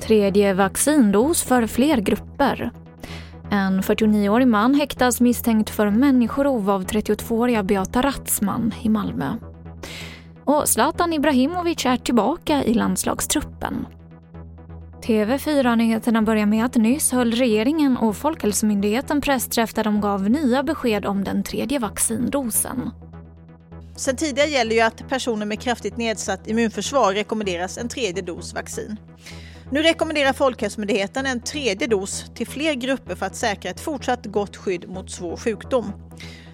Tredje vaccindos för fler grupper. En 49-årig man häktas misstänkt för människorov av 32-åriga Beata Ratzman i Malmö. Och Zlatan Ibrahimovic är tillbaka i landslagstruppen. TV4-nyheterna börjar med att nyss höll regeringen och Folkhälsomyndigheten pressträff där de gav nya besked om den tredje vaccindosen. Sen tidigare gäller ju att personer med kraftigt nedsatt immunförsvar rekommenderas en tredje dos vaccin. Nu rekommenderar Folkhälsomyndigheten en tredje dos till fler grupper för att säkra ett fortsatt gott skydd mot svår sjukdom.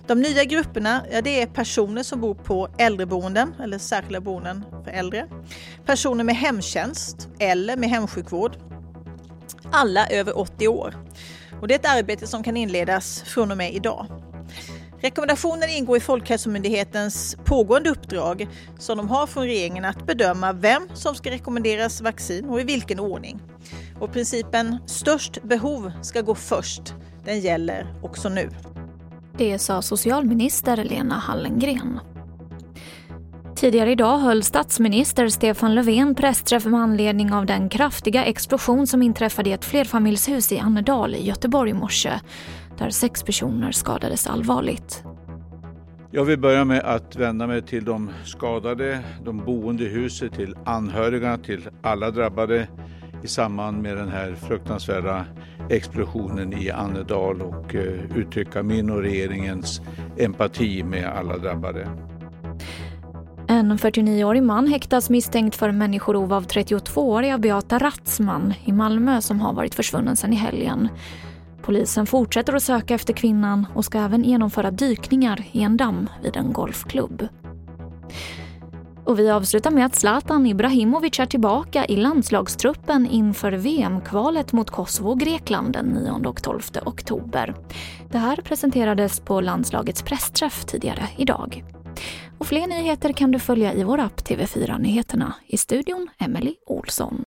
De nya grupperna ja, det är personer som bor på äldreboenden eller särskilda boenden för äldre, personer med hemtjänst eller med hemsjukvård, alla över 80 år. Och det är ett arbete som kan inledas från och med idag. Rekommendationen ingår i Folkhälsomyndighetens pågående uppdrag som de har från regeringen att bedöma vem som ska rekommenderas vaccin och i vilken ordning. Och principen störst behov ska gå först, den gäller också nu. Det sa socialminister Lena Hallengren. Tidigare idag höll statsminister Stefan Löfven pressträff med anledning av den kraftiga explosion som inträffade i ett flerfamiljshus i Annedal i Göteborg i morse, där sex personer skadades allvarligt. Jag vill börja med att vända mig till de skadade, de boende i huset, till anhöriga, till alla drabbade i samband med den här fruktansvärda explosionen i Annedal och eh, uttrycka min och regeringens empati med alla drabbade. En 49-årig man häktas misstänkt för människorov av 32-åriga Beata Ratzman i Malmö som har varit försvunnen sedan i helgen. Polisen fortsätter att söka efter kvinnan och ska även genomföra dykningar i en damm vid en golfklubb. Och vi avslutar med att Zlatan Ibrahimovic är tillbaka i landslagstruppen inför VM-kvalet mot Kosovo och Grekland den 9 och 12 oktober. Det här presenterades på landslagets pressträff tidigare idag. Och fler nyheter kan du följa i vår app TV4 Nyheterna. I studion Emily Olsson.